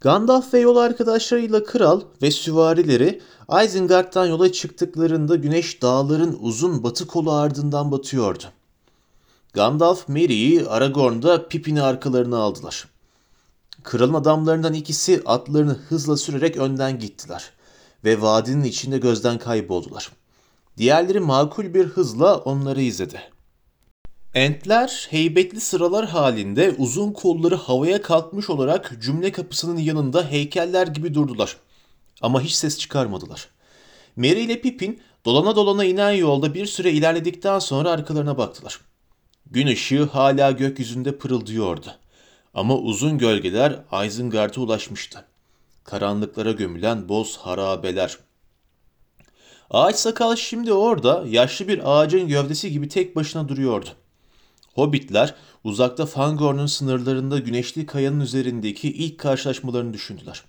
Gandalf ve yol arkadaşlarıyla kral ve süvarileri Isengard'dan yola çıktıklarında güneş dağların uzun batı kolu ardından batıyordu. Gandalf, Merry'i, Aragorn da Pippin'i arkalarına aldılar. Kralın adamlarından ikisi atlarını hızla sürerek önden gittiler ve vadinin içinde gözden kayboldular. Diğerleri makul bir hızla onları izledi. Entler heybetli sıralar halinde uzun kolları havaya kalkmış olarak cümle kapısının yanında heykeller gibi durdular. Ama hiç ses çıkarmadılar. Merry ile Pippin dolana dolana inen yolda bir süre ilerledikten sonra arkalarına baktılar. Gün ışığı hala gökyüzünde pırıldıyordu. Ama uzun gölgeler Isengard'a ulaşmıştı. Karanlıklara gömülen boz harabeler. Ağaç sakal şimdi orada yaşlı bir ağacın gövdesi gibi tek başına duruyordu. Hobbitler uzakta Fangorn'un sınırlarında güneşli kayanın üzerindeki ilk karşılaşmalarını düşündüler.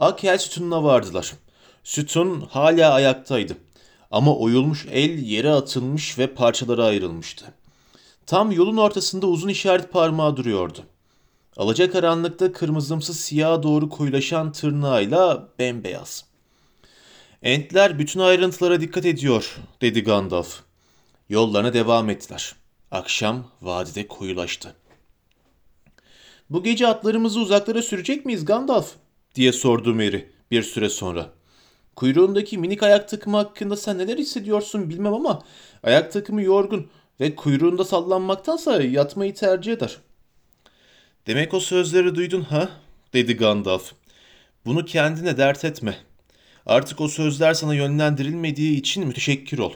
Akel sütununa vardılar. Sütun hala ayaktaydı. Ama oyulmuş el yere atılmış ve parçalara ayrılmıştı. Tam yolun ortasında uzun işaret parmağı duruyordu. Alacakaranlıkta kırmızımsı siyaha doğru koyulaşan tırnağıyla bembeyaz. Entler bütün ayrıntılara dikkat ediyor, dedi Gandalf. Yollarına devam ettiler. Akşam vadide koyulaştı. Bu gece atlarımızı uzaklara sürecek miyiz Gandalf? diye sordu Merry bir süre sonra. Kuyruğundaki minik ayak takımı hakkında sen neler hissediyorsun bilmem ama ayak takımı yorgun ve kuyruğunda sallanmaktansa yatmayı tercih eder. Demek o sözleri duydun ha? dedi Gandalf. Bunu kendine dert etme. Artık o sözler sana yönlendirilmediği için müteşekkir ol.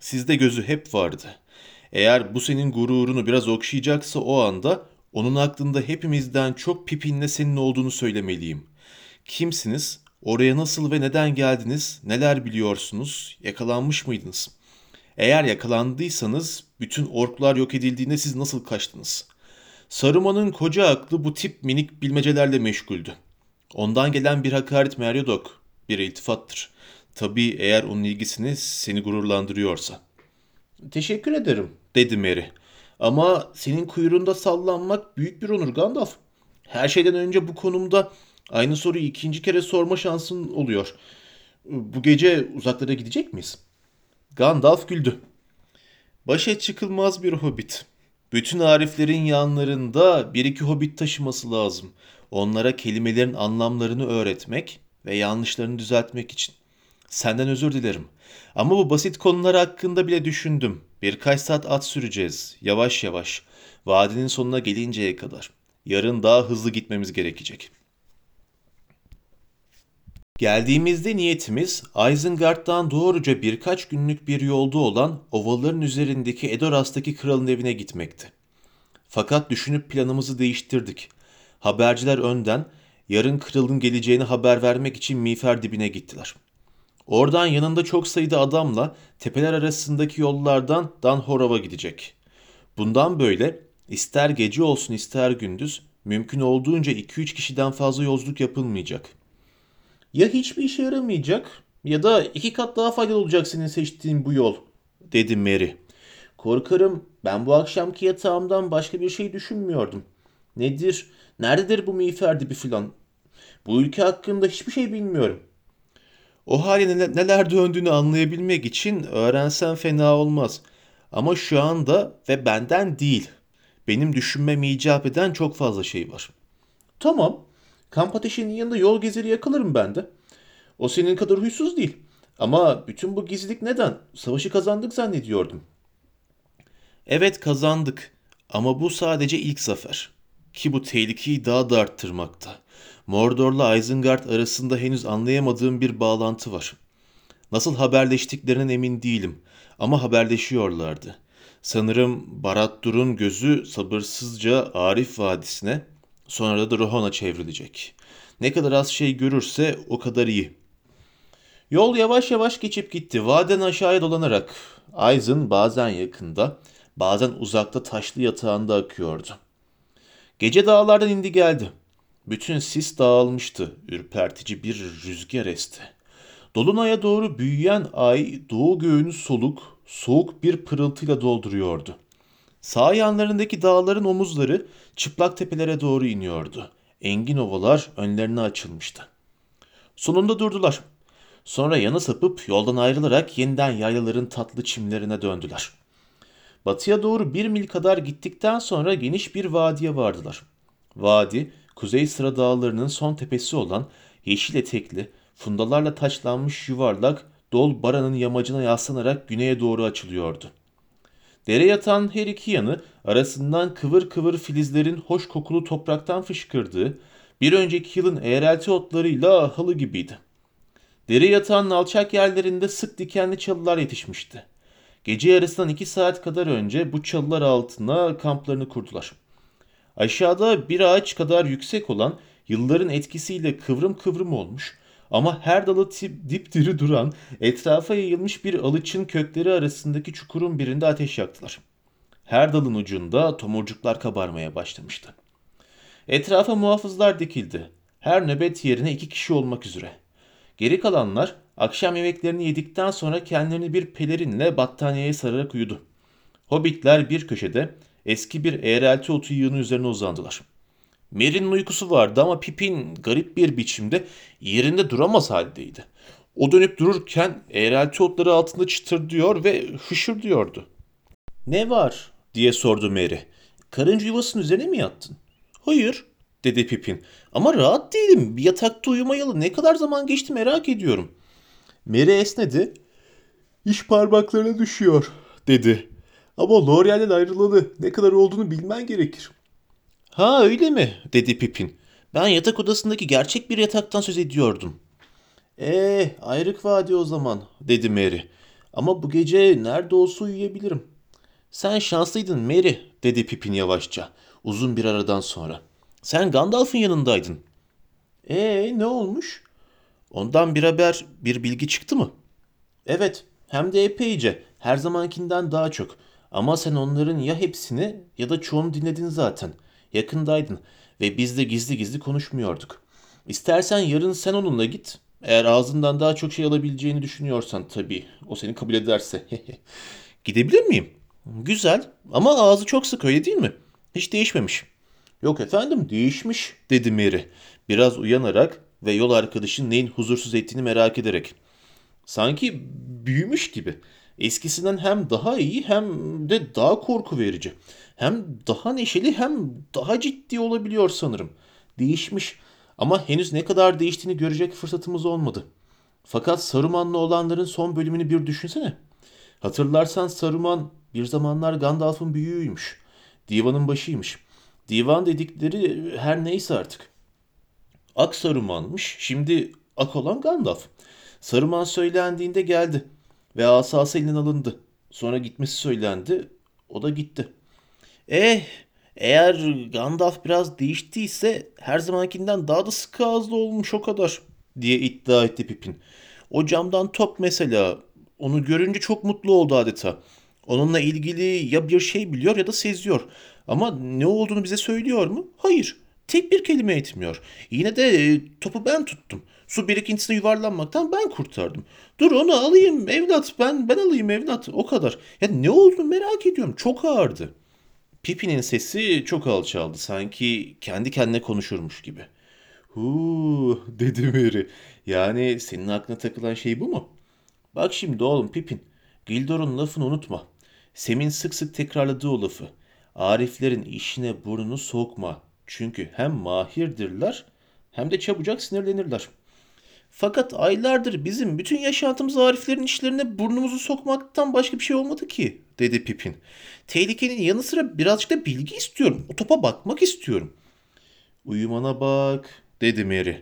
Sizde gözü hep vardı. Eğer bu senin gururunu biraz okşayacaksa o anda onun aklında hepimizden çok Pipin'le senin olduğunu söylemeliyim. Kimsiniz? Oraya nasıl ve neden geldiniz? Neler biliyorsunuz? Yakalanmış mıydınız? Eğer yakalandıysanız bütün orklar yok edildiğinde siz nasıl kaçtınız? Saruman'ın koca aklı bu tip minik bilmecelerle meşguldü. Ondan gelen bir hakaret Meryodok, bir iltifattır. Tabii eğer onun ilgisini seni gururlandırıyorsa. Teşekkür ederim, dedi Mary. Ama senin kuyruğunda sallanmak büyük bir onur Gandalf. Her şeyden önce bu konumda aynı soruyu ikinci kere sorma şansın oluyor. Bu gece uzaklara gidecek miyiz? Gandalf güldü. Başa çıkılmaz bir hobbit. Bütün ariflerin yanlarında bir iki hobbit taşıması lazım. Onlara kelimelerin anlamlarını öğretmek ve yanlışlarını düzeltmek için. Senden özür dilerim. Ama bu basit konular hakkında bile düşündüm. Birkaç saat at süreceğiz. Yavaş yavaş. Vadinin sonuna gelinceye kadar. Yarın daha hızlı gitmemiz gerekecek. Geldiğimizde niyetimiz Isengard'dan doğruca birkaç günlük bir yolda olan ovaların üzerindeki Edoras'taki kralın evine gitmekti. Fakat düşünüp planımızı değiştirdik. Haberciler önden yarın kralın geleceğini haber vermek için miğfer dibine gittiler. Oradan yanında çok sayıda adamla tepeler arasındaki yollardan Danhorov'a gidecek. Bundan böyle ister gece olsun ister gündüz mümkün olduğunca 2-3 kişiden fazla yolculuk yapılmayacak. Ya hiçbir işe yaramayacak ya da iki kat daha faydalı olacak senin seçtiğin bu yol, dedi Mary. Korkarım ben bu akşamki yatağımdan başka bir şey düşünmüyordum. Nedir, nerededir bu miğfer dibi filan? Bu ülke hakkında hiçbir şey bilmiyorum. O hali neler döndüğünü anlayabilmek için öğrensen fena olmaz. Ama şu anda ve benden değil. Benim düşünmemi icap eden çok fazla şey var. Tamam. Kamp ateşinin yanında yol gezeri yakalarım ben de. O senin kadar huysuz değil. Ama bütün bu gizlilik neden? Savaşı kazandık zannediyordum. Evet kazandık. Ama bu sadece ilk zafer. Ki bu tehlikeyi daha da arttırmakta. Mordor'la Isengard arasında henüz anlayamadığım bir bağlantı var. Nasıl haberleştiklerinden emin değilim ama haberleşiyorlardı. Sanırım Barad-dûr'un gözü sabırsızca Arif Vadisi'ne, sonra da Rohan'a çevrilecek. Ne kadar az şey görürse o kadar iyi. Yol yavaş yavaş geçip gitti. Vaden aşağıya dolanarak. Aizen bazen yakında, bazen uzakta taşlı yatağında akıyordu. Gece dağlardan indi geldi. Bütün sis dağılmıştı. Ürpertici bir rüzgar esti. Dolunay'a doğru büyüyen ay doğu göğünü soluk, soğuk bir pırıltıyla dolduruyordu. Sağ yanlarındaki dağların omuzları çıplak tepelere doğru iniyordu. Engin ovalar önlerine açılmıştı. Sonunda durdular. Sonra yana sapıp yoldan ayrılarak yeniden yaylaların tatlı çimlerine döndüler. Batıya doğru bir mil kadar gittikten sonra geniş bir vadiye vardılar. Vadi, Kuzey Sıra Dağları'nın son tepesi olan yeşil etekli, fundalarla taçlanmış yuvarlak Dol Bara'nın yamacına yaslanarak güneye doğru açılıyordu. Dere yatan her iki yanı arasından kıvır kıvır filizlerin hoş kokulu topraktan fışkırdığı, bir önceki yılın eğrelti otlarıyla halı gibiydi. Dere yatağın alçak yerlerinde sık dikenli çalılar yetişmişti. Gece yarısından iki saat kadar önce bu çalılar altına kamplarını kurdular. Aşağıda bir ağaç kadar yüksek olan yılların etkisiyle kıvrım kıvrım olmuş ama her dalı tip, dipdiri duran etrafa yayılmış bir alıçın kökleri arasındaki çukurun birinde ateş yaktılar. Her dalın ucunda tomurcuklar kabarmaya başlamıştı. Etrafa muhafızlar dikildi. Her nöbet yerine iki kişi olmak üzere. Geri kalanlar akşam yemeklerini yedikten sonra kendilerini bir pelerinle battaniyeye sararak uyudu. Hobbitler bir köşede eski bir eğrelti otu yığını üzerine uzandılar. Merry'nin uykusu vardı ama Pipin garip bir biçimde yerinde duramaz haldeydi. O dönüp dururken eğrelti otları altında çıtırdıyor ve hışırdıyordu. ''Ne var?'' diye sordu Merry. ''Karınca yuvasının üzerine mi yattın?'' ''Hayır'' dedi Pipin. ''Ama rahat değilim. Bir yatakta uyumayalı ne kadar zaman geçti merak ediyorum.'' Merry esnedi. ''İş parmaklarına düşüyor.'' dedi. ''Ama L'Oreal'den ayrılalı ne kadar olduğunu bilmen gerekir.'' ''Ha öyle mi?'' dedi Pipin. ''Ben yatak odasındaki gerçek bir yataktan söz ediyordum.'' ''Ee, ayrık vadi o zaman.'' dedi Mary. ''Ama bu gece nerede olsa uyuyabilirim.'' ''Sen şanslıydın Mary.'' dedi Pipin yavaşça, uzun bir aradan sonra. ''Sen Gandalf'ın yanındaydın.'' ''Ee, ne olmuş?'' ''Ondan bir haber, bir bilgi çıktı mı?'' ''Evet, hem de epeyce, her zamankinden daha çok. Ama sen onların ya hepsini ya da çoğunu dinledin zaten.'' Yakındaydın ve biz de gizli gizli konuşmuyorduk. İstersen yarın sen onunla git. Eğer ağzından daha çok şey alabileceğini düşünüyorsan tabii. O seni kabul ederse. Gidebilir miyim? Güzel ama ağzı çok sık öyle değil mi? Hiç değişmemiş. Yok efendim değişmiş dedi Mary. Biraz uyanarak ve yol arkadaşın neyin huzursuz ettiğini merak ederek. Sanki büyümüş gibi. Eskisinden hem daha iyi hem de daha korku verici. Hem daha neşeli hem daha ciddi olabiliyor sanırım. Değişmiş ama henüz ne kadar değiştiğini görecek fırsatımız olmadı. Fakat Saruman'la olanların son bölümünü bir düşünsene. Hatırlarsan Saruman bir zamanlar Gandalf'ın büyüğüymüş. Divanın başıymış. Divan dedikleri her neyse artık. Ak Saruman'mış. Şimdi ak olan Gandalf. Saruman söylendiğinde geldi ve asası elinden alındı. Sonra gitmesi söylendi. O da gitti. Eh, eğer Gandalf biraz değiştiyse her zamankinden daha da sıkı ağızlı olmuş o kadar diye iddia etti Pipin. O camdan top mesela onu görünce çok mutlu oldu adeta. Onunla ilgili ya bir şey biliyor ya da seziyor. Ama ne olduğunu bize söylüyor mu? Hayır. Tek bir kelime etmiyor. Yine de e, topu ben tuttum. Su birikintisine yuvarlanmaktan ben kurtardım. Dur onu alayım evlat ben ben alayım evlat o kadar. Ya ne oldu merak ediyorum çok ağırdı. Pipi'nin sesi çok alçaldı sanki kendi kendine konuşurmuş gibi. Huu dedi Mary. Yani senin aklına takılan şey bu mu? Bak şimdi oğlum Pipin. Gildor'un lafını unutma. Sem'in sık sık tekrarladığı o lafı. Ariflerin işine burnunu sokma. Çünkü hem mahirdirler hem de çabucak sinirlenirler. Fakat aylardır bizim bütün yaşantımız Ariflerin işlerine burnumuzu sokmaktan başka bir şey olmadı ki, dedi Pipin. Tehlikenin yanı sıra birazcık da bilgi istiyorum. O topa bakmak istiyorum. Uyumana bak, dedi Mary.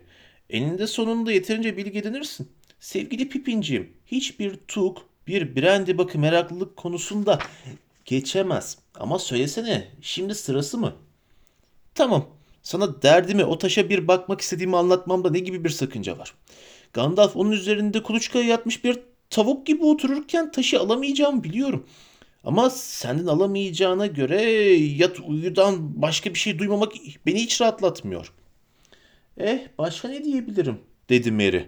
Eninde sonunda yeterince bilgi edinirsin. Sevgili Pipinciğim, hiçbir tuk, bir brandy bakı meraklılık konusunda geçemez. Ama söylesene, şimdi sırası mı? Tamam, sana derdimi o taşa bir bakmak istediğimi anlatmamda ne gibi bir sakınca var? Gandalf onun üzerinde kuluçkaya yatmış bir tavuk gibi otururken taşı alamayacağımı biliyorum. Ama senden alamayacağına göre yat uyudan başka bir şey duymamak beni hiç rahatlatmıyor. Eh başka ne diyebilirim dedi Mary.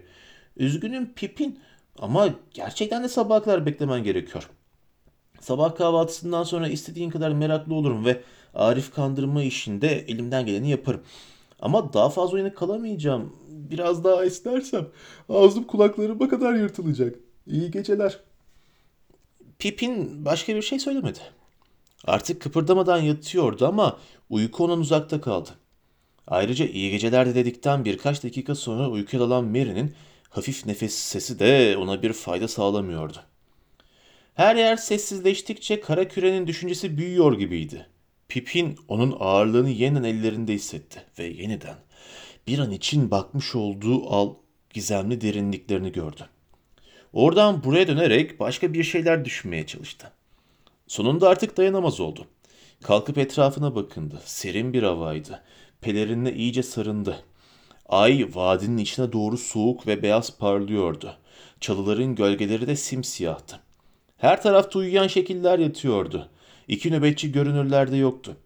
Üzgünüm Pipin ama gerçekten de sabah kadar beklemen gerekiyor. Sabah kahvaltısından sonra istediğin kadar meraklı olurum ve Arif kandırma işinde elimden geleni yaparım. Ama daha fazla uyanık kalamayacağım. Biraz daha esnersem ağzım kulaklarıma kadar yırtılacak. İyi geceler. Pipin başka bir şey söylemedi. Artık kıpırdamadan yatıyordu ama uyku ondan uzakta kaldı. Ayrıca iyi geceler de dedikten birkaç dakika sonra uykuya dalan Mary'nin hafif nefes sesi de ona bir fayda sağlamıyordu. Her yer sessizleştikçe kara kürenin düşüncesi büyüyor gibiydi. Pipin onun ağırlığını yeniden ellerinde hissetti ve yeniden bir an için bakmış olduğu al gizemli derinliklerini gördü. Oradan buraya dönerek başka bir şeyler düşünmeye çalıştı. Sonunda artık dayanamaz oldu. Kalkıp etrafına bakındı. Serin bir havaydı. Pelerinle iyice sarındı. Ay vadinin içine doğru soğuk ve beyaz parlıyordu. Çalıların gölgeleri de simsiyahtı. Her tarafta uyuyan şekiller yatıyordu. İki nöbetçi görünürlerde yoktu.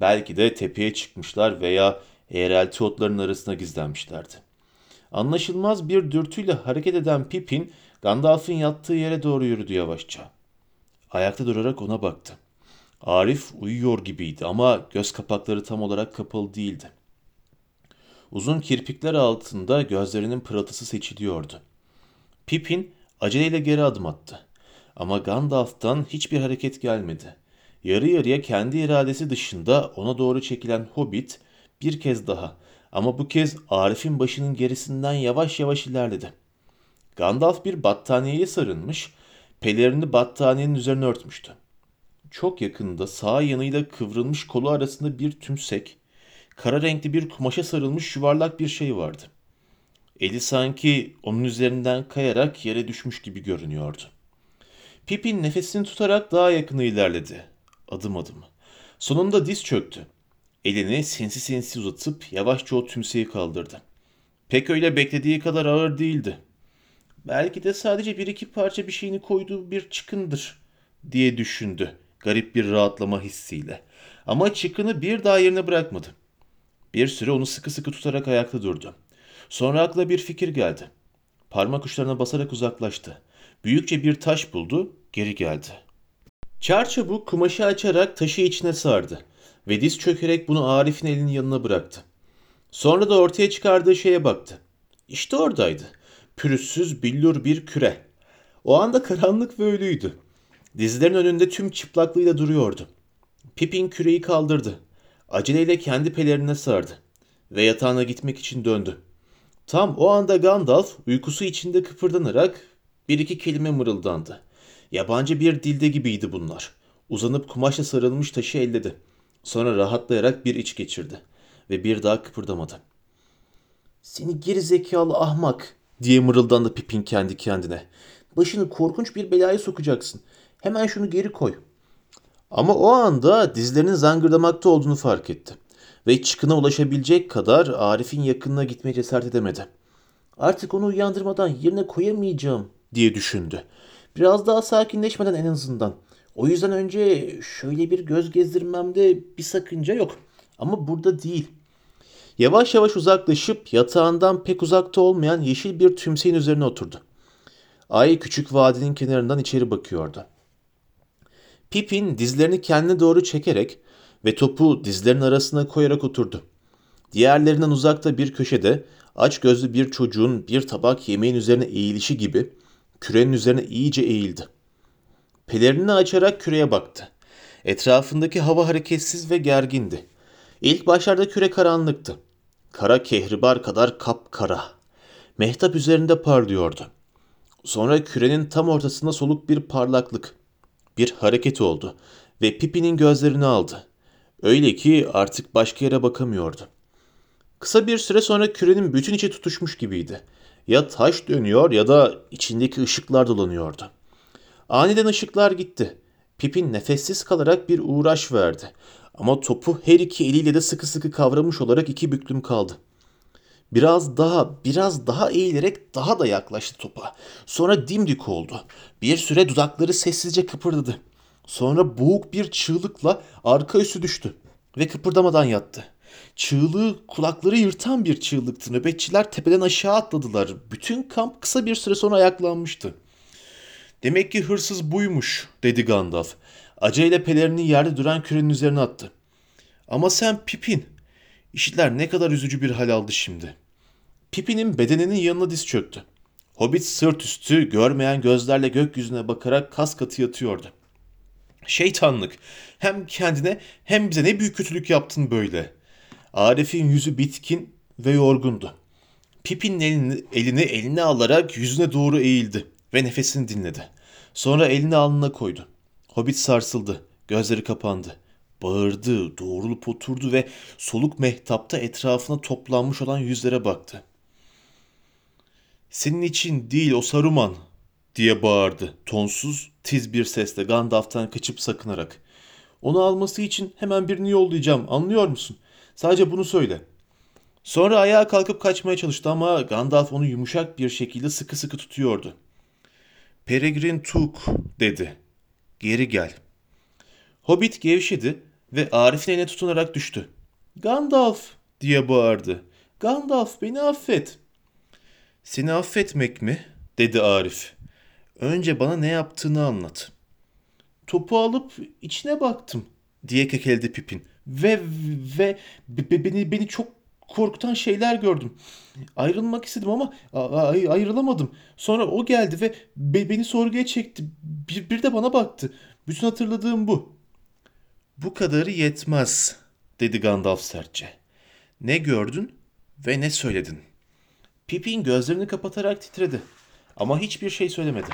Belki de tepeye çıkmışlar veya eğrelti otların arasına gizlenmişlerdi. Anlaşılmaz bir dürtüyle hareket eden Pippin, Gandalf'ın yattığı yere doğru yürüdü yavaşça. Ayakta durarak ona baktı. Arif uyuyor gibiydi ama göz kapakları tam olarak kapalı değildi. Uzun kirpikler altında gözlerinin pırıltısı seçiliyordu. Pippin aceleyle geri adım attı. Ama Gandalf'tan hiçbir hareket gelmedi. Yarı yarıya kendi iradesi dışında ona doğru çekilen Hobbit bir kez daha ama bu kez Arif'in başının gerisinden yavaş yavaş ilerledi. Gandalf bir battaniyeye sarılmış, pelerini battaniyenin üzerine örtmüştü. Çok yakında sağ yanıyla kıvrılmış kolu arasında bir tümsek, kara renkli bir kumaşa sarılmış yuvarlak bir şey vardı. Eli sanki onun üzerinden kayarak yere düşmüş gibi görünüyordu. Pippin nefesini tutarak daha yakına ilerledi. Adım adım. Sonunda diz çöktü. Elini sinsi sinsi uzatıp yavaşça o tümseyi kaldırdı. Pek öyle beklediği kadar ağır değildi. Belki de sadece bir iki parça bir şeyini koyduğu bir çıkındır diye düşündü garip bir rahatlama hissiyle. Ama çıkını bir daha yerine bırakmadı. Bir süre onu sıkı sıkı tutarak ayakta durdu. Sonra aklına bir fikir geldi. Parmak uçlarına basarak uzaklaştı. Büyükçe bir taş buldu, geri geldi. Çarçabuk kumaşı açarak taşı içine sardı ve diz çökerek bunu Arif'in elinin yanına bıraktı. Sonra da ortaya çıkardığı şeye baktı. İşte oradaydı. Pürüzsüz billur bir küre. O anda karanlık ve ölüydü. Dizlerin önünde tüm çıplaklığıyla duruyordu. Pippin küreyi kaldırdı. Aceleyle kendi pelerine sardı. Ve yatağına gitmek için döndü. Tam o anda Gandalf uykusu içinde kıpırdanarak bir iki kelime mırıldandı. Yabancı bir dilde gibiydi bunlar. Uzanıp kumaşla sarılmış taşı elledi. Sonra rahatlayarak bir iç geçirdi. Ve bir daha kıpırdamadı. Seni geri zekalı ahmak diye mırıldandı Pippin kendi kendine. Başını korkunç bir belaya sokacaksın. Hemen şunu geri koy. Ama o anda dizlerinin zangırdamakta olduğunu fark etti. Ve çıkına ulaşabilecek kadar Arif'in yakınına gitmeye cesaret edemedi. Artık onu uyandırmadan yerine koyamayacağım diye düşündü. Biraz daha sakinleşmeden en azından. O yüzden önce şöyle bir göz gezdirmemde bir sakınca yok. Ama burada değil. Yavaş yavaş uzaklaşıp yatağından pek uzakta olmayan yeşil bir tümseyin üzerine oturdu. Ay küçük vadinin kenarından içeri bakıyordu. Pippin dizlerini kendine doğru çekerek ve topu dizlerin arasına koyarak oturdu. Diğerlerinden uzakta bir köşede aç gözlü bir çocuğun bir tabak yemeğin üzerine eğilişi gibi kürenin üzerine iyice eğildi. Pelerini açarak küreye baktı. Etrafındaki hava hareketsiz ve gergindi. İlk başlarda küre karanlıktı. Kara kehribar kadar kapkara. Mehtap üzerinde parlıyordu. Sonra kürenin tam ortasında soluk bir parlaklık bir hareket oldu ve Pipi'nin gözlerini aldı. Öyle ki artık başka yere bakamıyordu. Kısa bir süre sonra kürenin bütün içi tutuşmuş gibiydi. Ya taş dönüyor ya da içindeki ışıklar dolanıyordu. Aniden ışıklar gitti. Pipin nefessiz kalarak bir uğraş verdi. Ama topu her iki eliyle de sıkı sıkı kavramış olarak iki büklüm kaldı. Biraz daha, biraz daha eğilerek daha da yaklaştı topa. Sonra dimdik oldu. Bir süre dudakları sessizce kıpırdadı. Sonra boğuk bir çığlıkla arka üstü düştü ve kıpırdamadan yattı. Çığlığı kulakları yırtan bir çığlıktı. Nöbetçiler tepeden aşağı atladılar. Bütün kamp kısa bir süre sonra ayaklanmıştı. Demek ki hırsız buymuş dedi Gandalf. Aceleyle pelerini yerde duran kürenin üzerine attı. Ama sen Pipin İşler ne kadar üzücü bir hal aldı şimdi. Pipi'nin bedeninin yanına diz çöktü. Hobbit sırt üstü görmeyen gözlerle gökyüzüne bakarak kas katı yatıyordu. Şeytanlık. Hem kendine hem bize ne büyük kötülük yaptın böyle. Arif'in yüzü bitkin ve yorgundu. Pippin'in elini, elini eline alarak yüzüne doğru eğildi ve nefesini dinledi. Sonra elini alnına koydu. Hobbit sarsıldı. Gözleri kapandı. Bağırdı, doğrulup oturdu ve soluk mehtapta etrafına toplanmış olan yüzlere baktı. Senin için değil o Saruman diye bağırdı tonsuz, tiz bir sesle Gandalf'tan kaçıp sakınarak. Onu alması için hemen birini yollayacağım anlıyor musun? Sadece bunu söyle. Sonra ayağa kalkıp kaçmaya çalıştı ama Gandalf onu yumuşak bir şekilde sıkı sıkı tutuyordu. Peregrin Tuk dedi. Geri gel. Hobbit gevşedi ve Arif'in eline tutunarak düştü. Gandalf diye bağırdı. Gandalf beni affet. Seni affetmek mi? dedi Arif. Önce bana ne yaptığını anlat. Topu alıp içine baktım diye kekeledi Pipin. Ve ve be- beni beni çok korkutan şeyler gördüm. Ayrılmak istedim ama ay- ayrılamadım. Sonra o geldi ve be- beni sorguya çekti. Bir, bir de bana baktı. Bütün hatırladığım bu. Bu kadarı yetmez, dedi Gandalf sertçe. Ne gördün ve ne söyledin? Pippin gözlerini kapatarak titredi. Ama hiçbir şey söylemedi.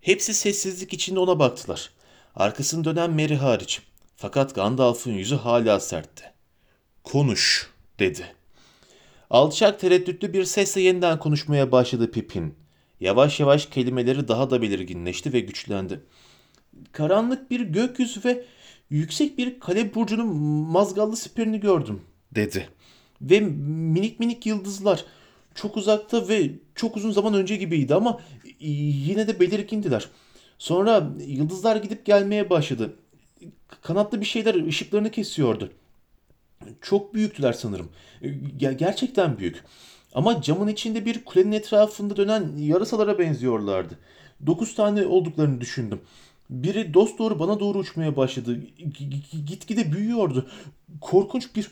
Hepsi sessizlik içinde ona baktılar. Arkasını dönen Merry hariç. Fakat Gandalf'ın yüzü hala sertti. Konuş, dedi. Alçak tereddütlü bir sesle yeniden konuşmaya başladı Pippin. Yavaş yavaş kelimeleri daha da belirginleşti ve güçlendi. Karanlık bir gökyüzü ve yüksek bir kale burcunun mazgallı siperini gördüm, dedi. Ve minik minik yıldızlar çok uzakta ve çok uzun zaman önce gibiydi ama yine de belirgindiler. Sonra yıldızlar gidip gelmeye başladı. Kanatlı bir şeyler ışıklarını kesiyordu. Çok büyüktüler sanırım. Ger- gerçekten büyük. Ama camın içinde bir kulenin etrafında dönen yarasalara benziyorlardı. Dokuz tane olduklarını düşündüm. Biri dost doğru bana doğru uçmaya başladı. Gitgide büyüyordu. Korkunç bir...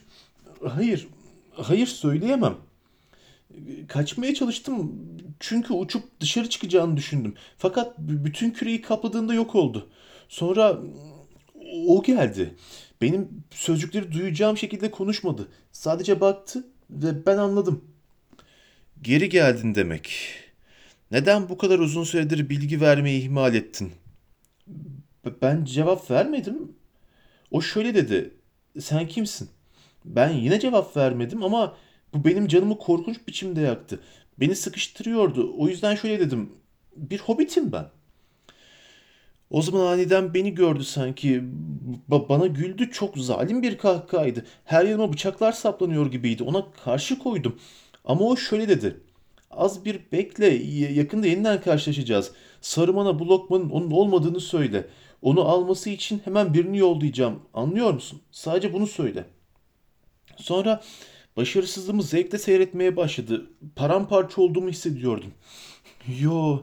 Hayır, hayır söyleyemem. Kaçmaya çalıştım çünkü uçup dışarı çıkacağını düşündüm. Fakat bütün küreyi kapladığında yok oldu. Sonra o geldi. Benim sözcükleri duyacağım şekilde konuşmadı. Sadece baktı ve ben anladım. Geri geldin demek. Neden bu kadar uzun süredir bilgi vermeyi ihmal ettin? Ben cevap vermedim. O şöyle dedi. Sen kimsin? Ben yine cevap vermedim ama bu benim canımı korkunç biçimde yaktı. Beni sıkıştırıyordu. O yüzden şöyle dedim. Bir hobbitim ben. O zaman aniden beni gördü sanki. Ba- bana güldü. Çok zalim bir kahkahaydı. Her yanıma bıçaklar saplanıyor gibiydi. Ona karşı koydum. Ama o şöyle dedi. Az bir bekle. Yakında yeniden karşılaşacağız. Saruman'a bu lokmanın onun olmadığını söyle. Onu alması için hemen birini yollayacağım. Anlıyor musun? Sadece bunu söyle. Sonra başarısızlığımı zevkle seyretmeye başladı. Paramparça olduğumu hissediyordum. Yo,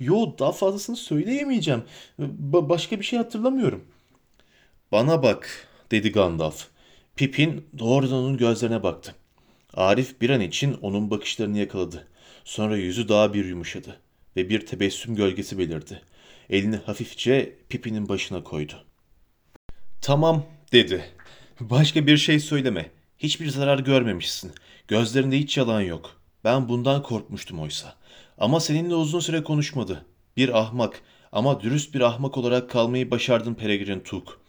yo daha fazlasını söyleyemeyeceğim. Ba- başka bir şey hatırlamıyorum. Bana bak, dedi Gandalf. Pippin doğrudan onun gözlerine baktı. Arif bir an için onun bakışlarını yakaladı. Sonra yüzü daha bir yumuşadı ve bir tebessüm gölgesi belirdi. Elini hafifçe Pippin'in başına koydu. Tamam, dedi. Başka bir şey söyleme. Hiçbir zarar görmemişsin. Gözlerinde hiç yalan yok. Ben bundan korkmuştum oysa. Ama seninle uzun süre konuşmadı. Bir ahmak ama dürüst bir ahmak olarak kalmayı başardın Peregrin Tuk.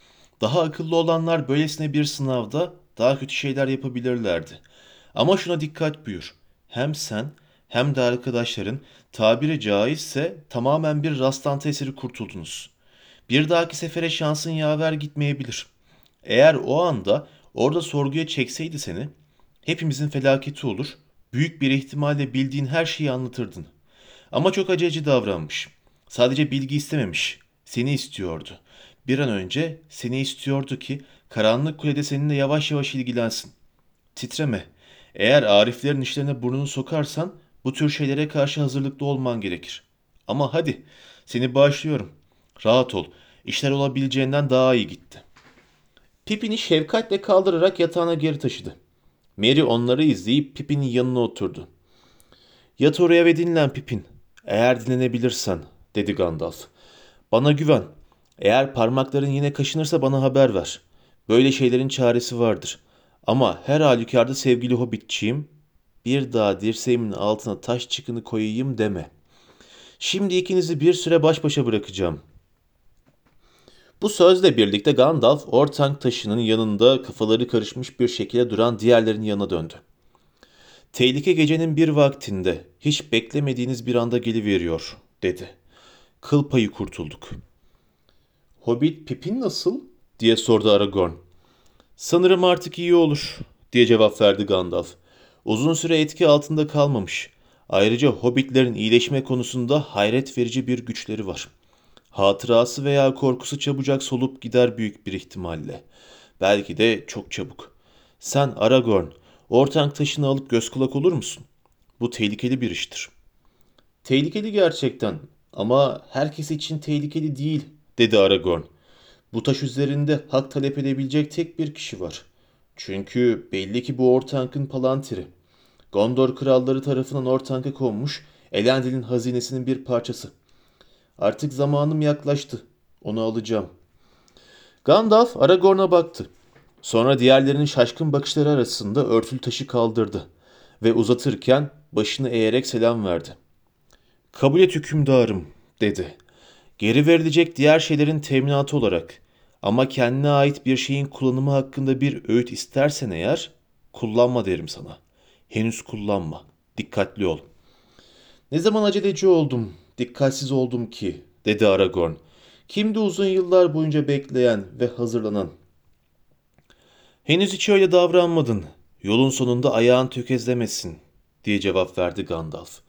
Daha akıllı olanlar böylesine bir sınavda daha kötü şeyler yapabilirlerdi. Ama şuna dikkat buyur. Hem sen hem de arkadaşların tabiri caizse tamamen bir rastlantı eseri kurtuldunuz. Bir dahaki sefere şansın yaver gitmeyebilir. Eğer o anda orada sorguya çekseydi seni, hepimizin felaketi olur, büyük bir ihtimalle bildiğin her şeyi anlatırdın. Ama çok aceleci davranmış. Sadece bilgi istememiş, seni istiyordu. Bir an önce seni istiyordu ki karanlık kulede seninle yavaş yavaş ilgilensin. Titreme. Eğer Ariflerin işlerine burnunu sokarsan bu tür şeylere karşı hazırlıklı olman gerekir. Ama hadi, seni bağışlıyorum. Rahat ol. İşler olabileceğinden daha iyi gitti. Pipini şefkatle kaldırarak yatağına geri taşıdı. Merry onları izleyip Pippin'in yanına oturdu. Yat oraya ve dinlen Pippin. Eğer dinlenebilirsen, dedi Gandalf. Bana güven. Eğer parmakların yine kaşınırsa bana haber ver. Böyle şeylerin çaresi vardır. Ama her halükarda sevgili hobbitçiğim, bir daha dirseğimin altına taş çıkını koyayım deme. Şimdi ikinizi bir süre baş başa bırakacağım. Bu sözle birlikte Gandalf Ortank taşının yanında kafaları karışmış bir şekilde duran diğerlerinin yanına döndü. Tehlike gecenin bir vaktinde hiç beklemediğiniz bir anda geliveriyor dedi. Kıl payı kurtulduk. Hobbit Pippin nasıl? diye sordu Aragorn. Sanırım artık iyi olur diye cevap verdi Gandalf. Uzun süre etki altında kalmamış. Ayrıca hobbitlerin iyileşme konusunda hayret verici bir güçleri var. Hatırası veya korkusu çabucak solup gider büyük bir ihtimalle. Belki de çok çabuk. Sen Aragorn, ortank taşını alıp göz kulak olur musun? Bu tehlikeli bir iştir. Tehlikeli gerçekten ama herkes için tehlikeli değil, dedi Aragorn. Bu taş üzerinde hak talep edebilecek tek bir kişi var. Çünkü belli ki bu Ortank'ın palantiri. Gondor kralları tarafından Ortank'a konmuş Elendil'in hazinesinin bir parçası. Artık zamanım yaklaştı. Onu alacağım. Gandalf Aragorn'a baktı. Sonra diğerlerinin şaşkın bakışları arasında örtülü taşı kaldırdı ve uzatırken başını eğerek selam verdi. Kabul et hükümdarım, dedi. Geri verilecek diğer şeylerin teminatı olarak ama kendine ait bir şeyin kullanımı hakkında bir öğüt istersen eğer kullanma derim sana. Henüz kullanma. Dikkatli ol. Ne zaman aceleci oldum, dikkatsiz oldum ki, dedi Aragorn. Kimdi uzun yıllar boyunca bekleyen ve hazırlanan? Henüz hiç öyle davranmadın. Yolun sonunda ayağın tökezlemesin, diye cevap verdi Gandalf.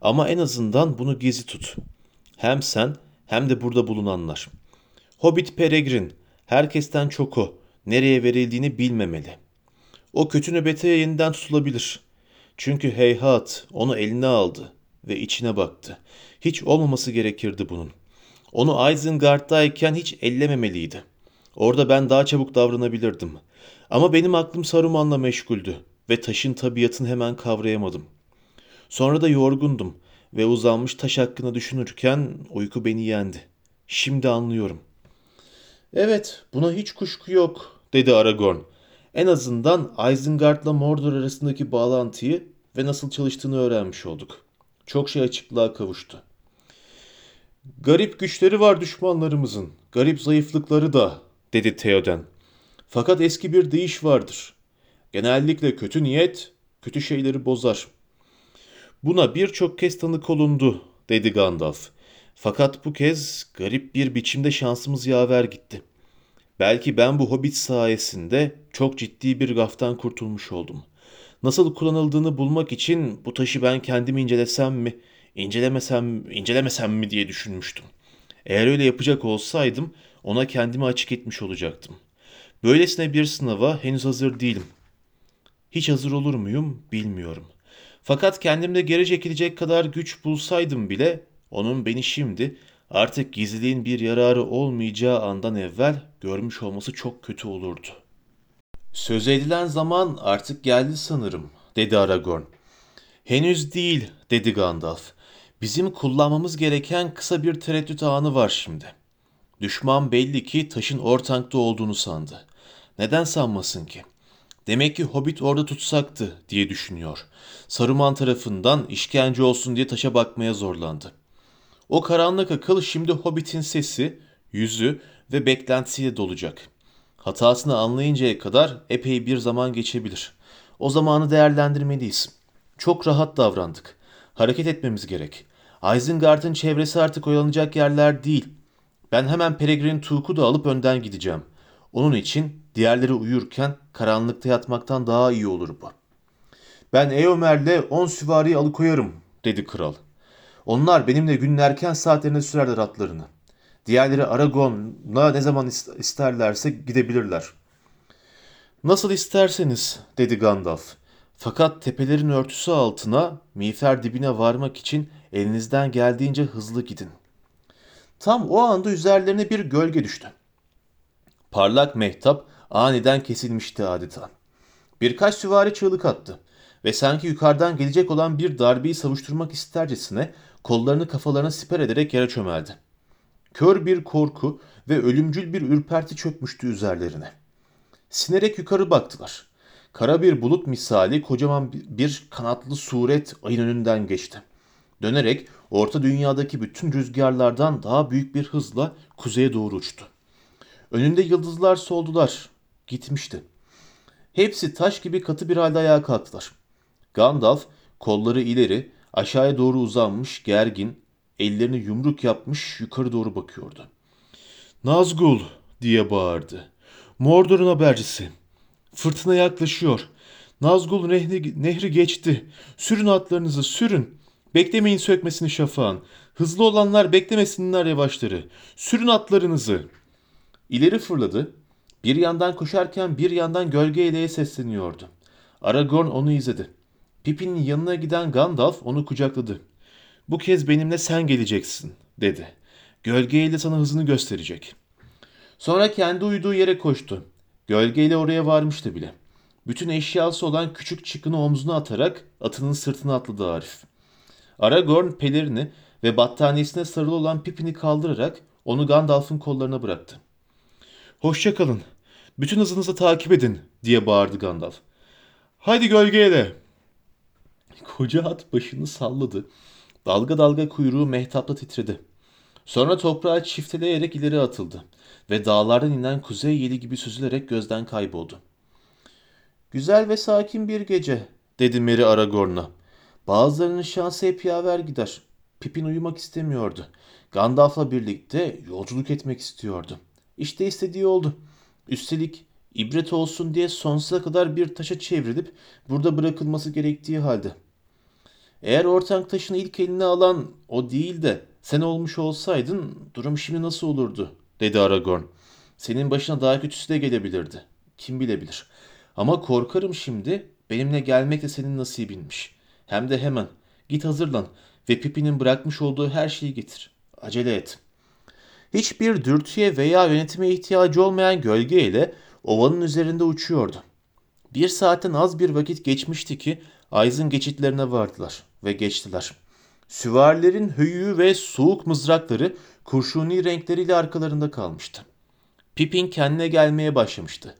Ama en azından bunu gizli tut. Hem sen hem de burada bulunanlar. Hobbit Peregrin, herkesten çok o, nereye verildiğini bilmemeli. O kötü nöbete yeniden tutulabilir. Çünkü heyhat onu eline aldı ve içine baktı. Hiç olmaması gerekirdi bunun. Onu Isengard'dayken hiç ellememeliydi. Orada ben daha çabuk davranabilirdim. Ama benim aklım Saruman'la meşguldü ve taşın tabiatını hemen kavrayamadım. Sonra da yorgundum ve uzanmış taş hakkında düşünürken uyku beni yendi. Şimdi anlıyorum. Evet, buna hiç kuşku yok, dedi Aragorn. En azından Isengard'la Mordor arasındaki bağlantıyı ve nasıl çalıştığını öğrenmiş olduk. Çok şey açıklığa kavuştu. Garip güçleri var düşmanlarımızın, garip zayıflıkları da, dedi Theoden. Fakat eski bir deyiş vardır. Genellikle kötü niyet, kötü şeyleri bozar. Buna birçok kez tanık olundu, dedi Gandalf. Fakat bu kez garip bir biçimde şansımız yaver gitti. Belki ben bu hobbit sayesinde çok ciddi bir gaftan kurtulmuş oldum. Nasıl kullanıldığını bulmak için bu taşı ben kendim incelesem mi, incelemesem, incelemesem mi diye düşünmüştüm. Eğer öyle yapacak olsaydım ona kendimi açık etmiş olacaktım. Böylesine bir sınava henüz hazır değilim. Hiç hazır olur muyum bilmiyorum. Fakat kendimde geri çekilecek kadar güç bulsaydım bile onun beni şimdi artık gizliliğin bir yararı olmayacağı andan evvel görmüş olması çok kötü olurdu. Söz edilen zaman artık geldi sanırım, dedi Aragorn. Henüz değil, dedi Gandalf. Bizim kullanmamız gereken kısa bir tereddüt anı var şimdi. Düşman belli ki taşın ortankta olduğunu sandı. Neden sanmasın ki? Demek ki Hobbit orada tutsaktı diye düşünüyor. Saruman tarafından işkence olsun diye taşa bakmaya zorlandı. O karanlık akıl şimdi Hobbit'in sesi, yüzü ve beklentisiyle dolacak. Hatasını anlayıncaya kadar epey bir zaman geçebilir. O zamanı değerlendirmeliyiz. Çok rahat davrandık. Hareket etmemiz gerek. Isengard'ın çevresi artık oyalanacak yerler değil. Ben hemen Peregrin Tuğku da alıp önden gideceğim. Onun için diğerleri uyurken karanlıkta yatmaktan daha iyi olur bu. Ben Eomer'le on süvariyi alıkoyarım, dedi kral. Onlar benimle günün erken saatlerinde sürerler atlarını. Diğerleri Aragon'la ne zaman isterlerse gidebilirler. Nasıl isterseniz, dedi Gandalf. Fakat tepelerin örtüsü altına, miğfer dibine varmak için elinizden geldiğince hızlı gidin. Tam o anda üzerlerine bir gölge düştü. Parlak mehtap aniden kesilmişti adeta. Birkaç süvari çığlık attı ve sanki yukarıdan gelecek olan bir darbeyi savuşturmak istercesine kollarını kafalarına siper ederek yere çömeldi. Kör bir korku ve ölümcül bir ürperti çökmüştü üzerlerine. Sinerek yukarı baktılar. Kara bir bulut misali kocaman bir kanatlı suret ayın önünden geçti. Dönerek orta dünyadaki bütün rüzgarlardan daha büyük bir hızla kuzeye doğru uçtu. Önünde yıldızlar soldular. Gitmişti. Hepsi taş gibi katı bir halde ayağa kalktılar. Gandalf kolları ileri, aşağıya doğru uzanmış, gergin, ellerini yumruk yapmış yukarı doğru bakıyordu. Nazgul diye bağırdı. Mordor'un habercisi. Fırtına yaklaşıyor. Nazgul nehri, nehri geçti. Sürün atlarınızı sürün. Beklemeyin sökmesini şafağın. Hızlı olanlar beklemesinler yavaşları. Sürün atlarınızı. İleri fırladı. Bir yandan koşarken bir yandan gölge eleye sesleniyordu. Aragorn onu izledi. Pippin'in yanına giden Gandalf onu kucakladı. Bu kez benimle sen geleceksin dedi. Gölgeyle sana hızını gösterecek. Sonra kendi uyuduğu yere koştu. Gölgeyle oraya varmıştı bile. Bütün eşyası olan küçük çıkını omzuna atarak atının sırtına atladı Arif. Aragorn pelerini ve battaniyesine sarılı olan Pippin'i kaldırarak onu Gandalf'ın kollarına bıraktı. Hoşça kalın. Bütün hızınızı takip edin diye bağırdı Gandalf. Haydi gölgeyle. Koca at başını salladı. Dalga dalga kuyruğu mehtapla titredi. Sonra toprağa çifteleyerek ileri atıldı ve dağlardan inen kuzey yeli gibi süzülerek gözden kayboldu. Güzel ve sakin bir gece, dedi Merry Aragorn'a. Bazılarının şansı hep yaver gider. Pippin uyumak istemiyordu. Gandalf'la birlikte yolculuk etmek istiyordu. İşte istediği oldu. Üstelik ibret olsun diye sonsuza kadar bir taşa çevrilip burada bırakılması gerektiği halde. Eğer ortank taşını ilk eline alan o değil de sen olmuş olsaydın durum şimdi nasıl olurdu dedi Aragorn. Senin başına daha kötüsü de gelebilirdi. Kim bilebilir. Ama korkarım şimdi benimle gelmek de senin nasibinmiş. Hem de hemen. Git hazırlan ve Pippin'in bırakmış olduğu her şeyi getir. Acele et. Hiçbir dürtüye veya yönetime ihtiyacı olmayan gölge ile ovanın üzerinde uçuyordu. Bir saatten az bir vakit geçmişti ki Ayz'ın geçitlerine vardılar ve geçtiler. Süvarilerin höyüğü ve soğuk mızrakları kurşuni renkleriyle arkalarında kalmıştı. Pippin kendine gelmeye başlamıştı.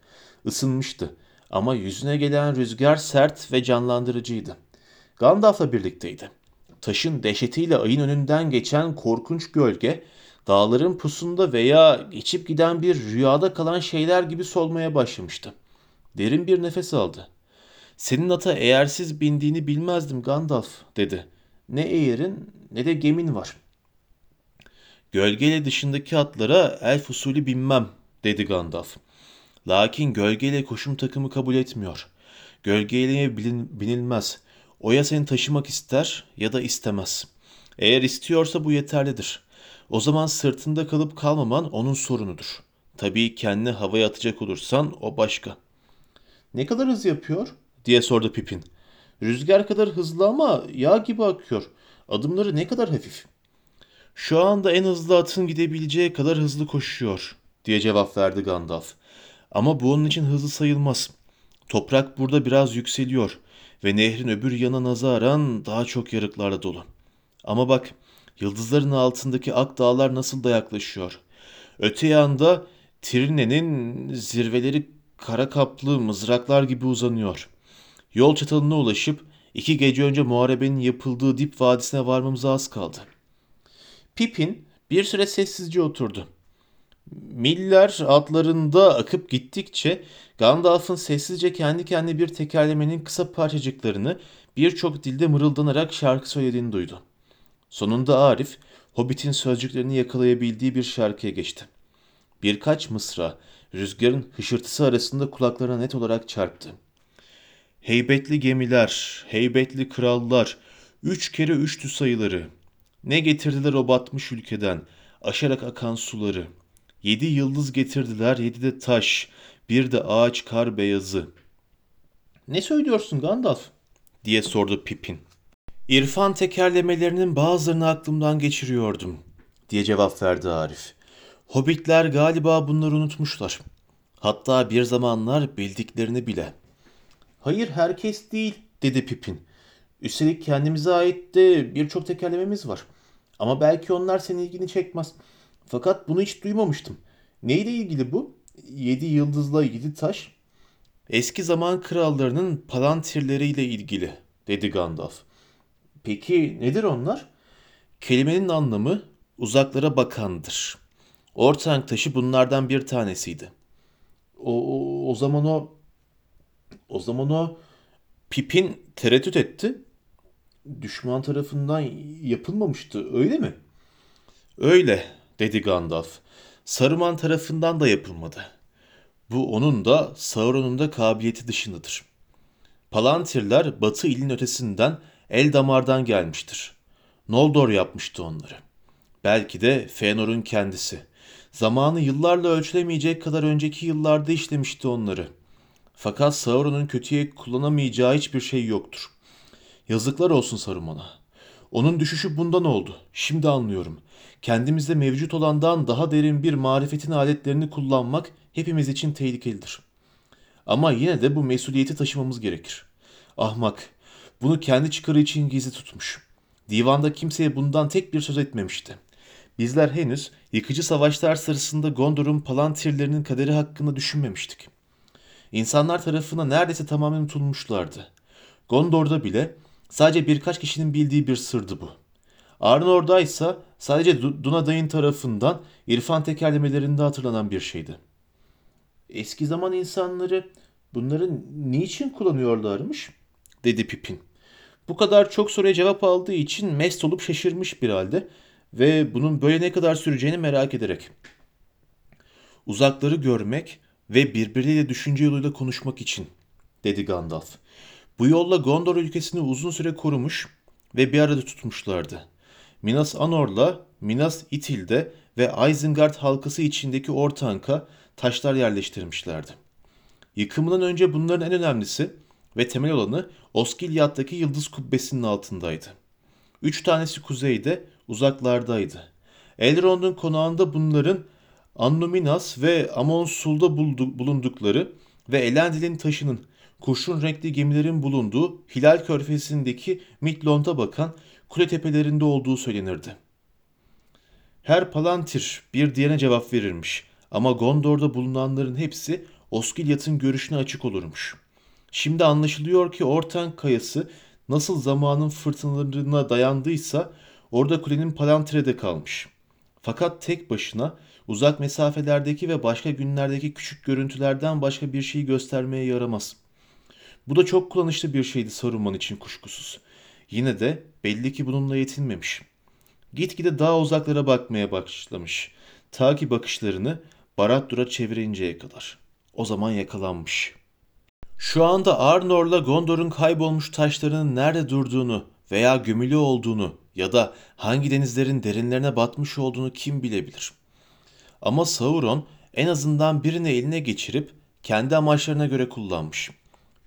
Isınmıştı ama yüzüne gelen rüzgar sert ve canlandırıcıydı. Gandalf'la birlikteydi. Taşın dehşetiyle ayın önünden geçen korkunç gölge, dağların pusunda veya geçip giden bir rüyada kalan şeyler gibi solmaya başlamıştı. Derin bir nefes aldı. Senin ata eğersiz bindiğini bilmezdim Gandalf dedi. Ne eğerin ne de gemin var. Gölgeyle dışındaki atlara elf usulü binmem dedi Gandalf. Lakin gölgeyle koşum takımı kabul etmiyor. Gölgeyle bilin, binilmez. O ya seni taşımak ister ya da istemez. Eğer istiyorsa bu yeterlidir. O zaman sırtında kalıp kalmaman onun sorunudur. Tabii kendini havaya atacak olursan o başka. Ne kadar hız yapıyor? diye sordu Pipin. Rüzgar kadar hızlı ama yağ gibi akıyor. Adımları ne kadar hafif. Şu anda en hızlı atın gidebileceği kadar hızlı koşuyor diye cevap verdi Gandalf. Ama bu onun için hızlı sayılmaz. Toprak burada biraz yükseliyor ve nehrin öbür yana nazaran daha çok yarıklarla dolu. Ama bak yıldızların altındaki ak dağlar nasıl da yaklaşıyor. Öte yanda Tirne'nin zirveleri kara kaplı mızraklar gibi uzanıyor. Yol çatalına ulaşıp iki gece önce muharebenin yapıldığı dip vadisine varmamıza az kaldı. Pippin bir süre sessizce oturdu. Miller atlarında akıp gittikçe Gandalf'ın sessizce kendi kendine bir tekerlemenin kısa parçacıklarını birçok dilde mırıldanarak şarkı söylediğini duydu. Sonunda Arif, Hobbit'in sözcüklerini yakalayabildiği bir şarkıya geçti. Birkaç mısra rüzgarın hışırtısı arasında kulaklarına net olarak çarptı. Heybetli gemiler, heybetli krallar, üç kere üçtü sayıları. Ne getirdiler o batmış ülkeden, aşarak akan suları. Yedi yıldız getirdiler, yedi de taş, bir de ağaç kar beyazı. Ne söylüyorsun Gandalf? diye sordu Pippin. İrfan tekerlemelerinin bazılarını aklımdan geçiriyordum, diye cevap verdi Arif. Hobbitler galiba bunları unutmuşlar. Hatta bir zamanlar bildiklerini bile. Hayır herkes değil dedi Pipin. Üstelik kendimize ait de birçok tekerlememiz var. Ama belki onlar senin ilgini çekmez. Fakat bunu hiç duymamıştım. Neyle ilgili bu? Yedi yıldızla ilgili taş. Eski zaman krallarının palantirleriyle ilgili dedi Gandalf. Peki nedir onlar? Kelimenin anlamı uzaklara bakandır. Ortank taşı bunlardan bir tanesiydi. O, o, o zaman o o zaman o Pipin tereddüt etti. Düşman tarafından yapılmamıştı, öyle mi? Öyle, dedi Gandalf. Saruman tarafından da yapılmadı. Bu onun da Sauron'un da kabiliyeti dışındadır. Palantirler batı ilin ötesinden el damardan gelmiştir. Noldor yapmıştı onları. Belki de Fëanor'un kendisi. Zamanı yıllarla ölçülemeyecek kadar önceki yıllarda işlemişti onları. Fakat Sauron'un kötüye kullanamayacağı hiçbir şey yoktur. Yazıklar olsun Saruman'a. Onun düşüşü bundan oldu. Şimdi anlıyorum. Kendimizde mevcut olandan daha derin bir marifetin aletlerini kullanmak hepimiz için tehlikelidir. Ama yine de bu mesuliyeti taşımamız gerekir. Ahmak, bunu kendi çıkarı için gizli tutmuş. Divanda kimseye bundan tek bir söz etmemişti. Bizler henüz yıkıcı savaşlar sırasında Gondor'un palantirlerinin kaderi hakkında düşünmemiştik. İnsanlar tarafından neredeyse tamamen unutulmuşlardı. Gondor'da bile sadece birkaç kişinin bildiği bir sırdı bu. Arnor'da ise sadece Dunaday'ın tarafından irfan tekerlemelerinde hatırlanan bir şeydi. Eski zaman insanları bunları niçin kullanıyorlarmış? dedi Pipin. Bu kadar çok soruya cevap aldığı için mest olup şaşırmış bir halde ve bunun böyle ne kadar süreceğini merak ederek. Uzakları görmek ve birbiriyle düşünce yoluyla konuşmak için, dedi Gandalf. Bu yolla Gondor ülkesini uzun süre korumuş ve bir arada tutmuşlardı. Minas Anor'la Minas Ithil'de ve Isengard halkası içindeki Ortank'a taşlar yerleştirmişlerdi. Yıkımından önce bunların en önemlisi ve temel olanı Osgiliath'taki yıldız kubbesinin altındaydı. Üç tanesi kuzeyde, uzaklardaydı. Elrond'un konağında bunların Annuminas ve Amon Sul'da bulundukları ve Elendil'in taşının kurşun renkli gemilerin bulunduğu Hilal Körfezi'ndeki Midlond'a bakan kule tepelerinde olduğu söylenirdi. Her Palantir bir diğerine cevap verirmiş ama Gondor'da bulunanların hepsi Osgiliath'ın görüşüne açık olurmuş. Şimdi anlaşılıyor ki Orten kayası nasıl zamanın fırtınalarına dayandıysa orada kulenin Palantire'de kalmış. Fakat tek başına uzak mesafelerdeki ve başka günlerdeki küçük görüntülerden başka bir şey göstermeye yaramaz. Bu da çok kullanışlı bir şeydi Saruman için kuşkusuz. Yine de belli ki bununla yetinmemiş. Gitgide daha uzaklara bakmaya başlamış. Ta ki bakışlarını Barad-dûr'a çevirinceye kadar. O zaman yakalanmış. Şu anda Arnor'la Gondor'un kaybolmuş taşlarının nerede durduğunu veya gömülü olduğunu ya da hangi denizlerin derinlerine batmış olduğunu kim bilebilir. Ama Sauron en azından birini eline geçirip kendi amaçlarına göre kullanmış.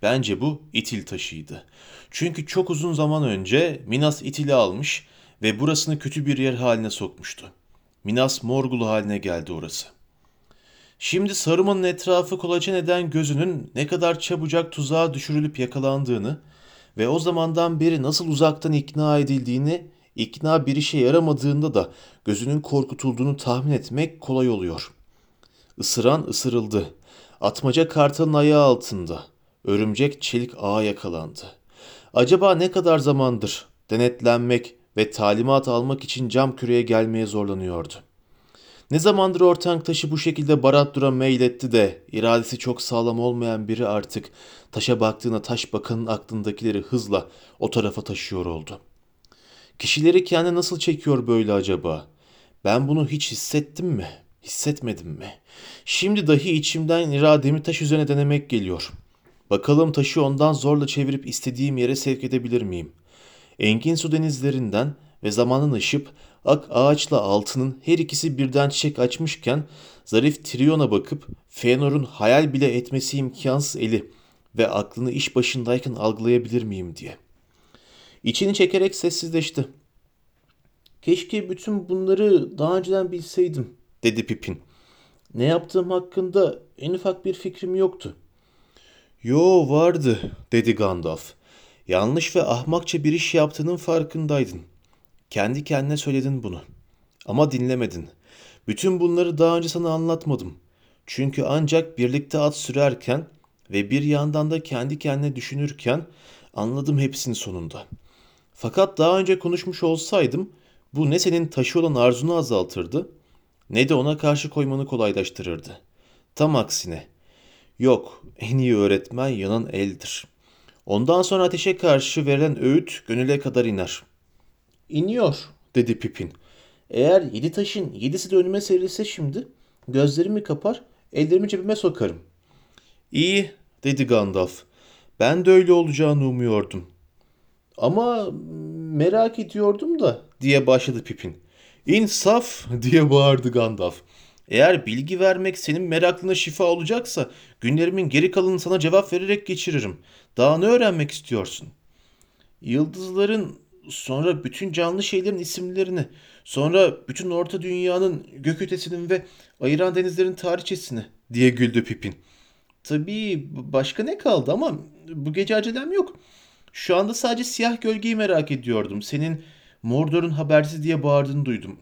Bence bu İtil taşıydı. Çünkü çok uzun zaman önce Minas İtil'i almış ve burasını kötü bir yer haline sokmuştu. Minas Morgul haline geldi orası. Şimdi Saruman'ın etrafı kolaçan eden gözünün ne kadar çabucak tuzağa düşürülüp yakalandığını ve o zamandan beri nasıl uzaktan ikna edildiğini, ikna bir işe yaramadığında da gözünün korkutulduğunu tahmin etmek kolay oluyor. Isıran ısırıldı. Atmaca kartalın ayağı altında. Örümcek çelik ağa yakalandı. Acaba ne kadar zamandır denetlenmek ve talimat almak için cam küreye gelmeye zorlanıyordu. Ne zamandır ortank taşı bu şekilde Barad-dûr'a meyletti de iradesi çok sağlam olmayan biri artık taşa baktığına taş bakanın aklındakileri hızla o tarafa taşıyor oldu. Kişileri kendi nasıl çekiyor böyle acaba? Ben bunu hiç hissettim mi? Hissetmedim mi? Şimdi dahi içimden irademi taş üzerine denemek geliyor. Bakalım taşı ondan zorla çevirip istediğim yere sevk edebilir miyim? Engin su denizlerinden ve zamanın ışıp ak ağaçla altının her ikisi birden çiçek açmışken zarif Trion'a bakıp Fëanor'un hayal bile etmesi imkansız eli ve aklını iş başındayken algılayabilir miyim diye. İçini çekerek sessizleşti. Keşke bütün bunları daha önceden bilseydim, dedi Pipin. Ne yaptığım hakkında en ufak bir fikrim yoktu. Yo vardı dedi Gandalf. Yanlış ve ahmakça bir iş yaptığının farkındaydın. Kendi kendine söyledin bunu. Ama dinlemedin. Bütün bunları daha önce sana anlatmadım. Çünkü ancak birlikte at sürerken ve bir yandan da kendi kendine düşünürken anladım hepsini sonunda. Fakat daha önce konuşmuş olsaydım bu ne senin taşı olan arzunu azaltırdı ne de ona karşı koymanı kolaylaştırırdı. Tam aksine. Yok, en iyi öğretmen yanan eldir. Ondan sonra ateşe karşı verilen öğüt gönüle kadar iner. İniyor, dedi Pipin. Eğer yedi taşın yedisi de önüme serilse şimdi, gözlerimi kapar, ellerimi cebime sokarım. İyi, dedi Gandalf. Ben de öyle olacağını umuyordum. Ama merak ediyordum da, diye başladı Pipin. İnsaf, diye bağırdı Gandalf. Eğer bilgi vermek senin meraklına şifa olacaksa günlerimin geri kalanını sana cevap vererek geçiririm. Daha ne öğrenmek istiyorsun? Yıldızların sonra bütün canlı şeylerin isimlerini, sonra bütün orta dünyanın gök ötesinin ve ayıran denizlerin tarihçesini diye güldü Pipin. Tabii başka ne kaldı ama bu gece acelem yok. Şu anda sadece siyah gölgeyi merak ediyordum. Senin Mordor'un habersiz diye bağırdığını duydum.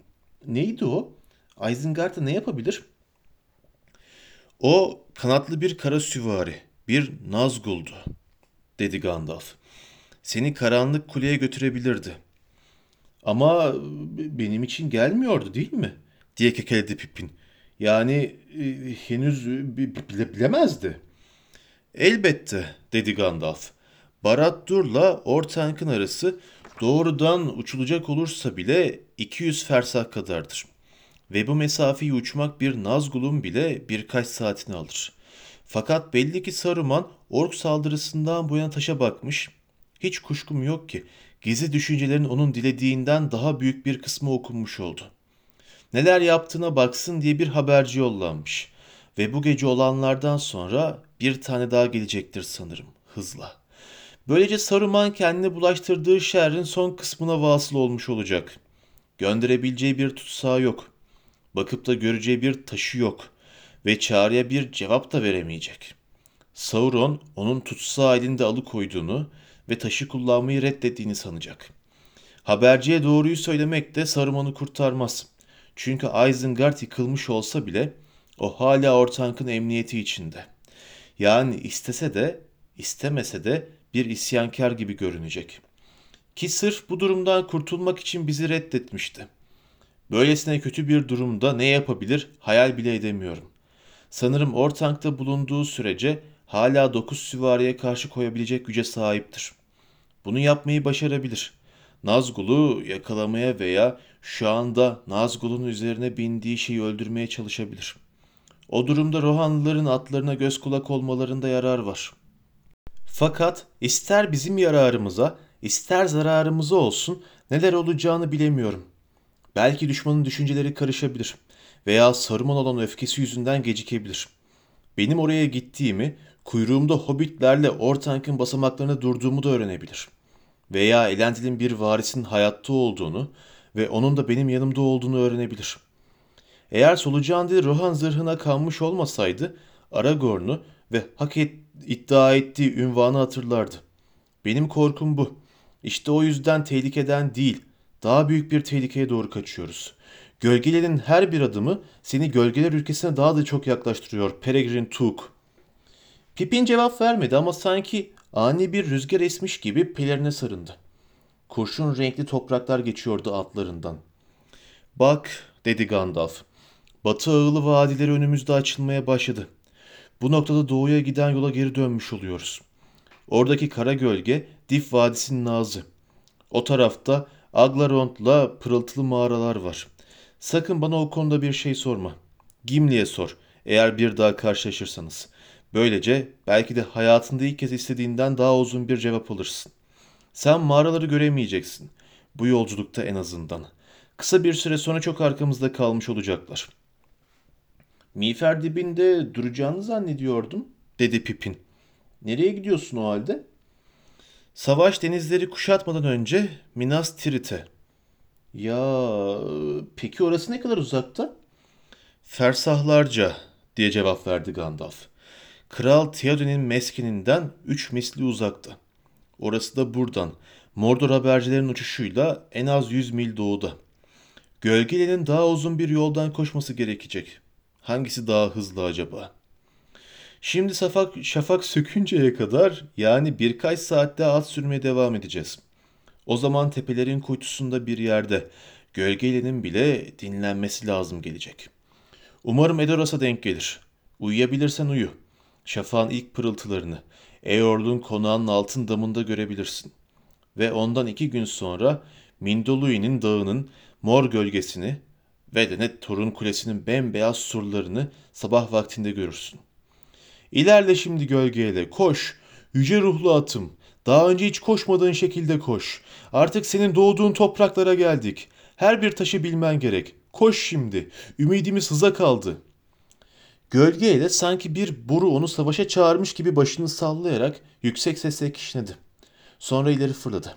Neydi o? Isengard'a ne yapabilir? O kanatlı bir kara süvari, bir Nazgul'du, dedi Gandalf. Seni karanlık kuleye götürebilirdi. Ama benim için gelmiyordu değil mi? diye kekeledi Pippin. Yani e, henüz bile, bilemezdi. Elbette, dedi Gandalf. Barad-dûr'la Ortank'ın arası doğrudan uçulacak olursa bile 200 fersah kadardır. Ve bu mesafeyi uçmak bir Nazgul'un bile birkaç saatini alır. Fakat belli ki Saruman ork saldırısından bu yana taşa bakmış. Hiç kuşkum yok ki gizli düşüncelerin onun dilediğinden daha büyük bir kısmı okunmuş oldu. Neler yaptığına baksın diye bir haberci yollanmış. Ve bu gece olanlardan sonra bir tane daha gelecektir sanırım hızla. Böylece Saruman kendine bulaştırdığı şerrin son kısmına vasıl olmuş olacak. Gönderebileceği bir tutsağı yok. Bakıp da göreceği bir taşı yok ve çağrıya bir cevap da veremeyecek. Sauron onun tutsağı elinde alıkoyduğunu ve taşı kullanmayı reddettiğini sanacak. Haberciye doğruyu söylemek de Saruman'ı kurtarmaz. Çünkü Isengard yıkılmış olsa bile o hala Ortank'ın emniyeti içinde. Yani istese de istemese de bir isyankar gibi görünecek. Ki sırf bu durumdan kurtulmak için bizi reddetmişti. Böylesine kötü bir durumda ne yapabilir hayal bile edemiyorum. Sanırım Ortank'ta bulunduğu sürece hala dokuz süvariye karşı koyabilecek güce sahiptir. Bunu yapmayı başarabilir. Nazgul'u yakalamaya veya şu anda Nazgul'un üzerine bindiği şeyi öldürmeye çalışabilir. O durumda Rohanlıların atlarına göz kulak olmalarında yarar var. Fakat ister bizim yararımıza, ister zararımıza olsun neler olacağını bilemiyorum. Belki düşmanın düşünceleri karışabilir veya Saruman olan öfkesi yüzünden gecikebilir. Benim oraya gittiğimi, kuyruğumda hobbitlerle Ortank'ın basamaklarına durduğumu da öğrenebilir. Veya Elendil'in bir varisin hayatta olduğunu ve onun da benim yanımda olduğunu öğrenebilir. Eğer solucan dil Rohan zırhına kanmış olmasaydı Aragorn'u ve hak et, iddia ettiği ünvanı hatırlardı. Benim korkum bu. İşte o yüzden tehlikeden değil, daha büyük bir tehlikeye doğru kaçıyoruz. Gölgelerin her bir adımı seni gölgeler ülkesine daha da çok yaklaştırıyor Peregrin Took. Pippin cevap vermedi ama sanki ani bir rüzgar esmiş gibi pelerine sarındı. Kurşun renkli topraklar geçiyordu altlarından. Bak dedi Gandalf. Batı ağılı vadileri önümüzde açılmaya başladı. Bu noktada doğuya giden yola geri dönmüş oluyoruz. Oradaki kara gölge Dif Vadisi'nin ağzı. O tarafta Aglarond'la pırıltılı mağaralar var. Sakın bana o konuda bir şey sorma. Gimli'ye sor eğer bir daha karşılaşırsanız. Böylece belki de hayatında ilk kez istediğinden daha uzun bir cevap alırsın. Sen mağaraları göremeyeceksin. Bu yolculukta en azından. Kısa bir süre sonra çok arkamızda kalmış olacaklar. Miğfer dibinde duracağını zannediyordum, dedi Pipin. Nereye gidiyorsun o halde? Savaş denizleri kuşatmadan önce Minas Tirith'e. Ya peki orası ne kadar uzakta? Fersahlarca diye cevap verdi Gandalf. Kral Theoden'in meskeninden üç misli uzakta. Orası da buradan. Mordor habercilerin uçuşuyla en az 100 mil doğuda. Gölgelerin daha uzun bir yoldan koşması gerekecek. Hangisi daha hızlı acaba? Şimdi şafak, şafak sökünceye kadar yani birkaç saatte at sürmeye devam edeceğiz. O zaman tepelerin kuytusunda bir yerde gölgelerin bile dinlenmesi lazım gelecek. Umarım Edoras'a denk gelir. Uyuyabilirsen uyu. Şafağın ilk pırıltılarını Eorl'un konağının altın damında görebilirsin. Ve ondan iki gün sonra Mindolui'nin dağının mor gölgesini ve de net Torun Kulesi'nin bembeyaz surlarını sabah vaktinde görürsün. İlerle şimdi gölgeyle koş. Yüce ruhlu atım. Daha önce hiç koşmadığın şekilde koş. Artık senin doğduğun topraklara geldik. Her bir taşı bilmen gerek. Koş şimdi. Ümidimiz hıza kaldı. Gölgeyle sanki bir boru onu savaşa çağırmış gibi başını sallayarak yüksek sesle kişnedi. Sonra ileri fırladı.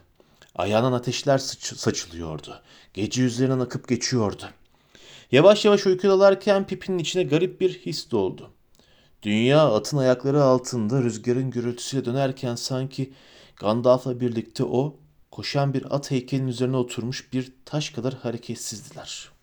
Ayağından ateşler sıç- saçılıyordu. Gece üzerinden akıp geçiyordu. Yavaş yavaş uykudalarken Pipin'in içine garip bir his doldu. Dünya atın ayakları altında rüzgarın gürültüsüyle dönerken sanki Gandalf'la birlikte o koşan bir at heykelinin üzerine oturmuş bir taş kadar hareketsizdiler.